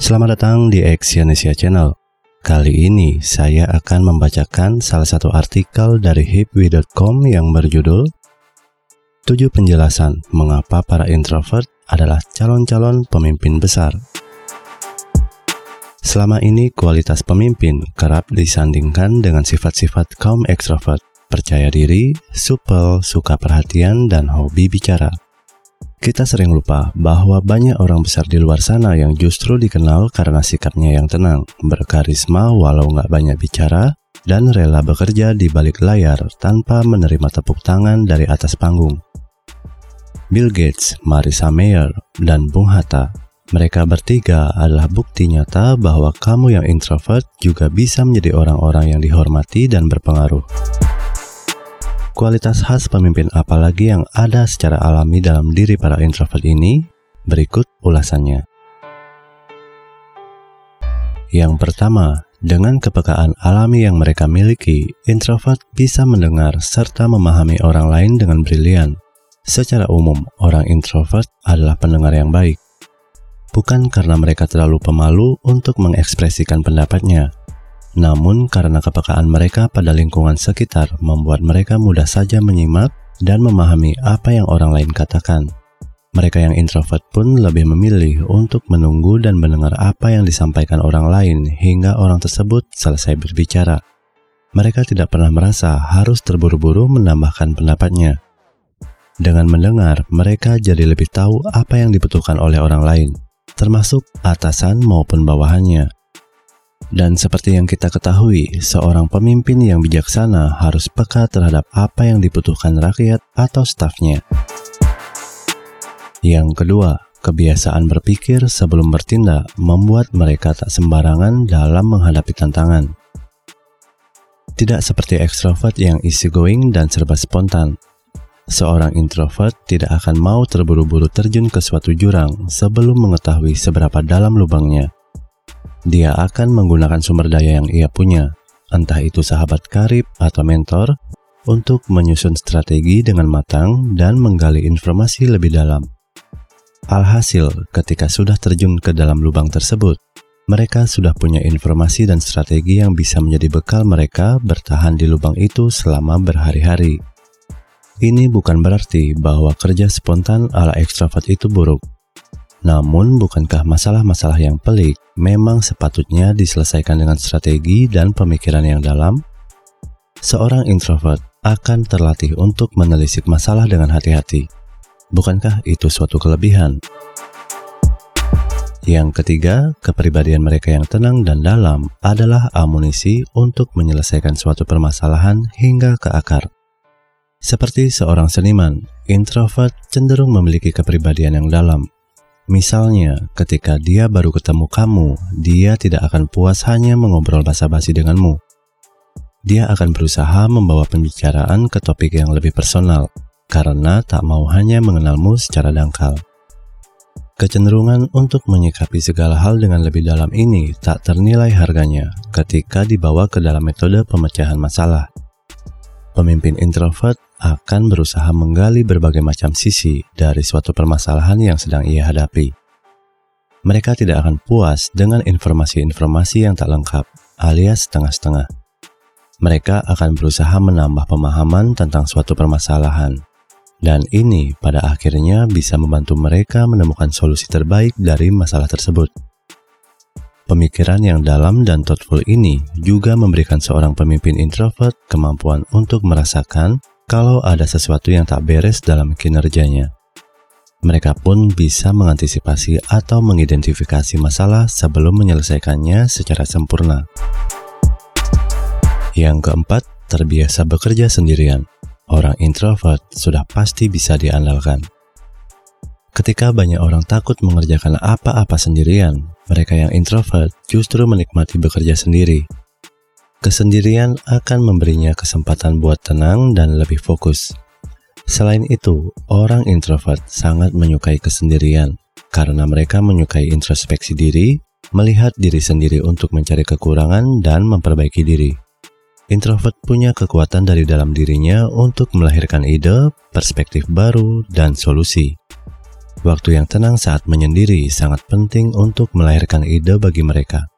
Selamat datang di Exyonesia Channel. Kali ini saya akan membacakan salah satu artikel dari hipwi.com yang berjudul 7 penjelasan mengapa para introvert adalah calon-calon pemimpin besar. Selama ini kualitas pemimpin kerap disandingkan dengan sifat-sifat kaum ekstrovert, percaya diri, supel, suka perhatian, dan hobi bicara. Kita sering lupa bahwa banyak orang besar di luar sana yang justru dikenal karena sikapnya yang tenang, berkarisma walau nggak banyak bicara, dan rela bekerja di balik layar tanpa menerima tepuk tangan dari atas panggung. Bill Gates, Marissa Mayer, dan Bung Hatta, mereka bertiga adalah bukti nyata bahwa kamu yang introvert juga bisa menjadi orang-orang yang dihormati dan berpengaruh. Kualitas khas pemimpin apalagi yang ada secara alami dalam diri para introvert ini? Berikut ulasannya. Yang pertama, dengan kepekaan alami yang mereka miliki, introvert bisa mendengar serta memahami orang lain dengan brilian. Secara umum, orang introvert adalah pendengar yang baik. Bukan karena mereka terlalu pemalu untuk mengekspresikan pendapatnya, namun karena kepekaan mereka pada lingkungan sekitar membuat mereka mudah saja menyimak dan memahami apa yang orang lain katakan. Mereka yang introvert pun lebih memilih untuk menunggu dan mendengar apa yang disampaikan orang lain hingga orang tersebut selesai berbicara. Mereka tidak pernah merasa harus terburu-buru menambahkan pendapatnya. Dengan mendengar, mereka jadi lebih tahu apa yang dibutuhkan oleh orang lain, termasuk atasan maupun bawahannya. Dan seperti yang kita ketahui, seorang pemimpin yang bijaksana harus peka terhadap apa yang dibutuhkan rakyat atau stafnya. Yang kedua, kebiasaan berpikir sebelum bertindak membuat mereka tak sembarangan dalam menghadapi tantangan. Tidak seperti ekstrovert yang easygoing dan serba spontan. Seorang introvert tidak akan mau terburu-buru terjun ke suatu jurang sebelum mengetahui seberapa dalam lubangnya dia akan menggunakan sumber daya yang ia punya, entah itu sahabat karib atau mentor, untuk menyusun strategi dengan matang dan menggali informasi lebih dalam. Alhasil, ketika sudah terjun ke dalam lubang tersebut, mereka sudah punya informasi dan strategi yang bisa menjadi bekal mereka bertahan di lubang itu selama berhari-hari. Ini bukan berarti bahwa kerja spontan ala ekstrovert itu buruk. Namun, bukankah masalah-masalah yang pelik memang sepatutnya diselesaikan dengan strategi dan pemikiran yang dalam? Seorang introvert akan terlatih untuk menelisik masalah dengan hati-hati. Bukankah itu suatu kelebihan? Yang ketiga, kepribadian mereka yang tenang dan dalam adalah amunisi untuk menyelesaikan suatu permasalahan hingga ke akar. Seperti seorang seniman, introvert cenderung memiliki kepribadian yang dalam, Misalnya, ketika dia baru ketemu kamu, dia tidak akan puas hanya mengobrol basa-basi denganmu. Dia akan berusaha membawa pembicaraan ke topik yang lebih personal, karena tak mau hanya mengenalmu secara dangkal. Kecenderungan untuk menyikapi segala hal dengan lebih dalam ini tak ternilai harganya ketika dibawa ke dalam metode pemecahan masalah. Pemimpin introvert akan berusaha menggali berbagai macam sisi dari suatu permasalahan yang sedang ia hadapi. Mereka tidak akan puas dengan informasi-informasi yang tak lengkap, alias setengah-setengah. Mereka akan berusaha menambah pemahaman tentang suatu permasalahan, dan ini pada akhirnya bisa membantu mereka menemukan solusi terbaik dari masalah tersebut. Pemikiran yang dalam dan thoughtful ini juga memberikan seorang pemimpin introvert kemampuan untuk merasakan kalau ada sesuatu yang tak beres dalam kinerjanya. Mereka pun bisa mengantisipasi atau mengidentifikasi masalah sebelum menyelesaikannya secara sempurna. Yang keempat, terbiasa bekerja sendirian. Orang introvert sudah pasti bisa diandalkan. Ketika banyak orang takut mengerjakan apa-apa sendirian, mereka yang introvert justru menikmati bekerja sendiri Kesendirian akan memberinya kesempatan buat tenang dan lebih fokus. Selain itu, orang introvert sangat menyukai kesendirian karena mereka menyukai introspeksi diri, melihat diri sendiri untuk mencari kekurangan dan memperbaiki diri. Introvert punya kekuatan dari dalam dirinya untuk melahirkan ide, perspektif baru, dan solusi. Waktu yang tenang saat menyendiri sangat penting untuk melahirkan ide bagi mereka.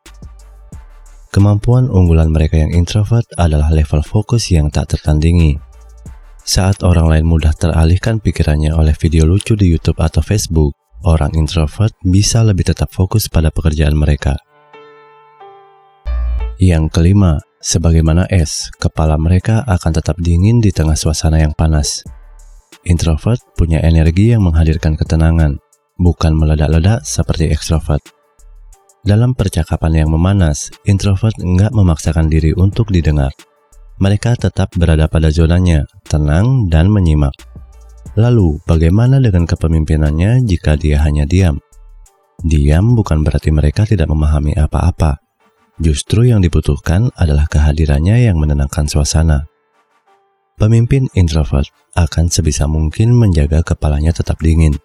Kemampuan unggulan mereka yang introvert adalah level fokus yang tak tertandingi. Saat orang lain mudah teralihkan pikirannya oleh video lucu di YouTube atau Facebook, orang introvert bisa lebih tetap fokus pada pekerjaan mereka. Yang kelima, sebagaimana es, kepala mereka akan tetap dingin di tengah suasana yang panas. Introvert punya energi yang menghadirkan ketenangan, bukan meledak-ledak seperti ekstrovert. Dalam percakapan yang memanas, introvert enggak memaksakan diri untuk didengar. Mereka tetap berada pada zonanya, tenang dan menyimak. Lalu, bagaimana dengan kepemimpinannya jika dia hanya diam? Diam bukan berarti mereka tidak memahami apa-apa. Justru yang dibutuhkan adalah kehadirannya yang menenangkan suasana. Pemimpin introvert akan sebisa mungkin menjaga kepalanya tetap dingin,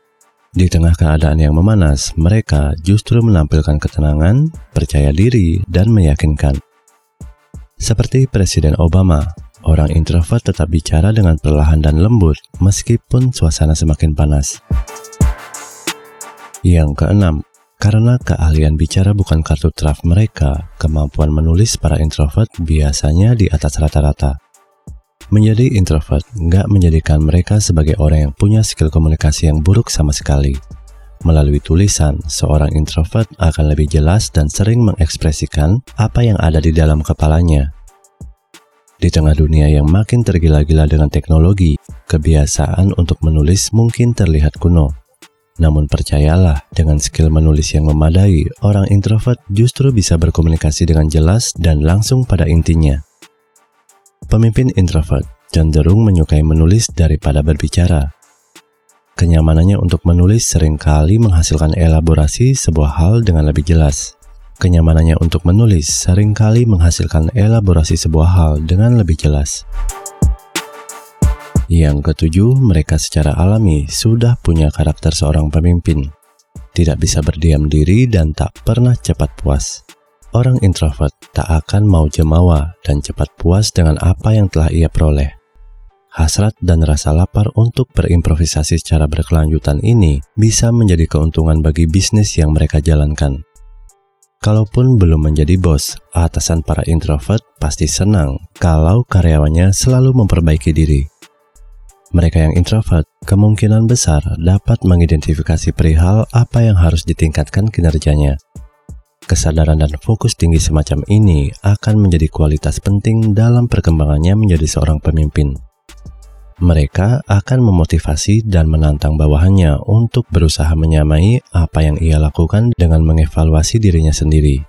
di tengah keadaan yang memanas, mereka justru menampilkan ketenangan, percaya diri, dan meyakinkan. Seperti Presiden Obama, orang introvert tetap bicara dengan perlahan dan lembut meskipun suasana semakin panas. Yang keenam, karena keahlian bicara bukan kartu traf mereka, kemampuan menulis para introvert biasanya di atas rata-rata. Menjadi introvert nggak menjadikan mereka sebagai orang yang punya skill komunikasi yang buruk sama sekali. Melalui tulisan, seorang introvert akan lebih jelas dan sering mengekspresikan apa yang ada di dalam kepalanya. Di tengah dunia yang makin tergila-gila dengan teknologi, kebiasaan untuk menulis mungkin terlihat kuno. Namun percayalah, dengan skill menulis yang memadai, orang introvert justru bisa berkomunikasi dengan jelas dan langsung pada intinya. Pemimpin introvert cenderung menyukai menulis daripada berbicara. Kenyamanannya untuk menulis sering kali menghasilkan elaborasi sebuah hal dengan lebih jelas. Kenyamanannya untuk menulis sering kali menghasilkan elaborasi sebuah hal dengan lebih jelas. Yang ketujuh, mereka secara alami sudah punya karakter seorang pemimpin. Tidak bisa berdiam diri dan tak pernah cepat puas. Orang introvert tak akan mau jemawa dan cepat puas dengan apa yang telah ia peroleh. Hasrat dan rasa lapar untuk berimprovisasi secara berkelanjutan ini bisa menjadi keuntungan bagi bisnis yang mereka jalankan. Kalaupun belum menjadi bos, atasan para introvert pasti senang kalau karyawannya selalu memperbaiki diri. Mereka yang introvert kemungkinan besar dapat mengidentifikasi perihal apa yang harus ditingkatkan kinerjanya Kesadaran dan fokus tinggi semacam ini akan menjadi kualitas penting dalam perkembangannya menjadi seorang pemimpin. Mereka akan memotivasi dan menantang bawahannya untuk berusaha menyamai apa yang ia lakukan dengan mengevaluasi dirinya sendiri.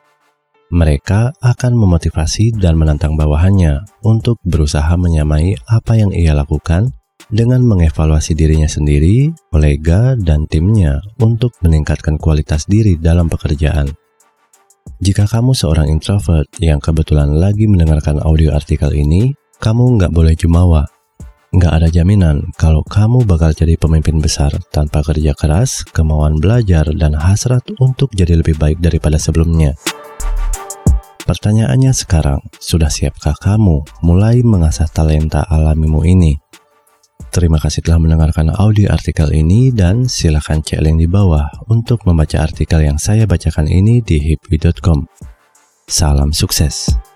Mereka akan memotivasi dan menantang bawahannya untuk berusaha menyamai apa yang ia lakukan dengan mengevaluasi dirinya sendiri, kolega, dan timnya untuk meningkatkan kualitas diri dalam pekerjaan. Jika kamu seorang introvert yang kebetulan lagi mendengarkan audio artikel ini, kamu nggak boleh jumawa. Nggak ada jaminan kalau kamu bakal jadi pemimpin besar tanpa kerja keras, kemauan belajar, dan hasrat untuk jadi lebih baik daripada sebelumnya. Pertanyaannya sekarang, sudah siapkah kamu mulai mengasah talenta alamimu ini? Terima kasih telah mendengarkan audio artikel ini dan silakan cek link di bawah untuk membaca artikel yang saya bacakan ini di hipwi.com. Salam sukses.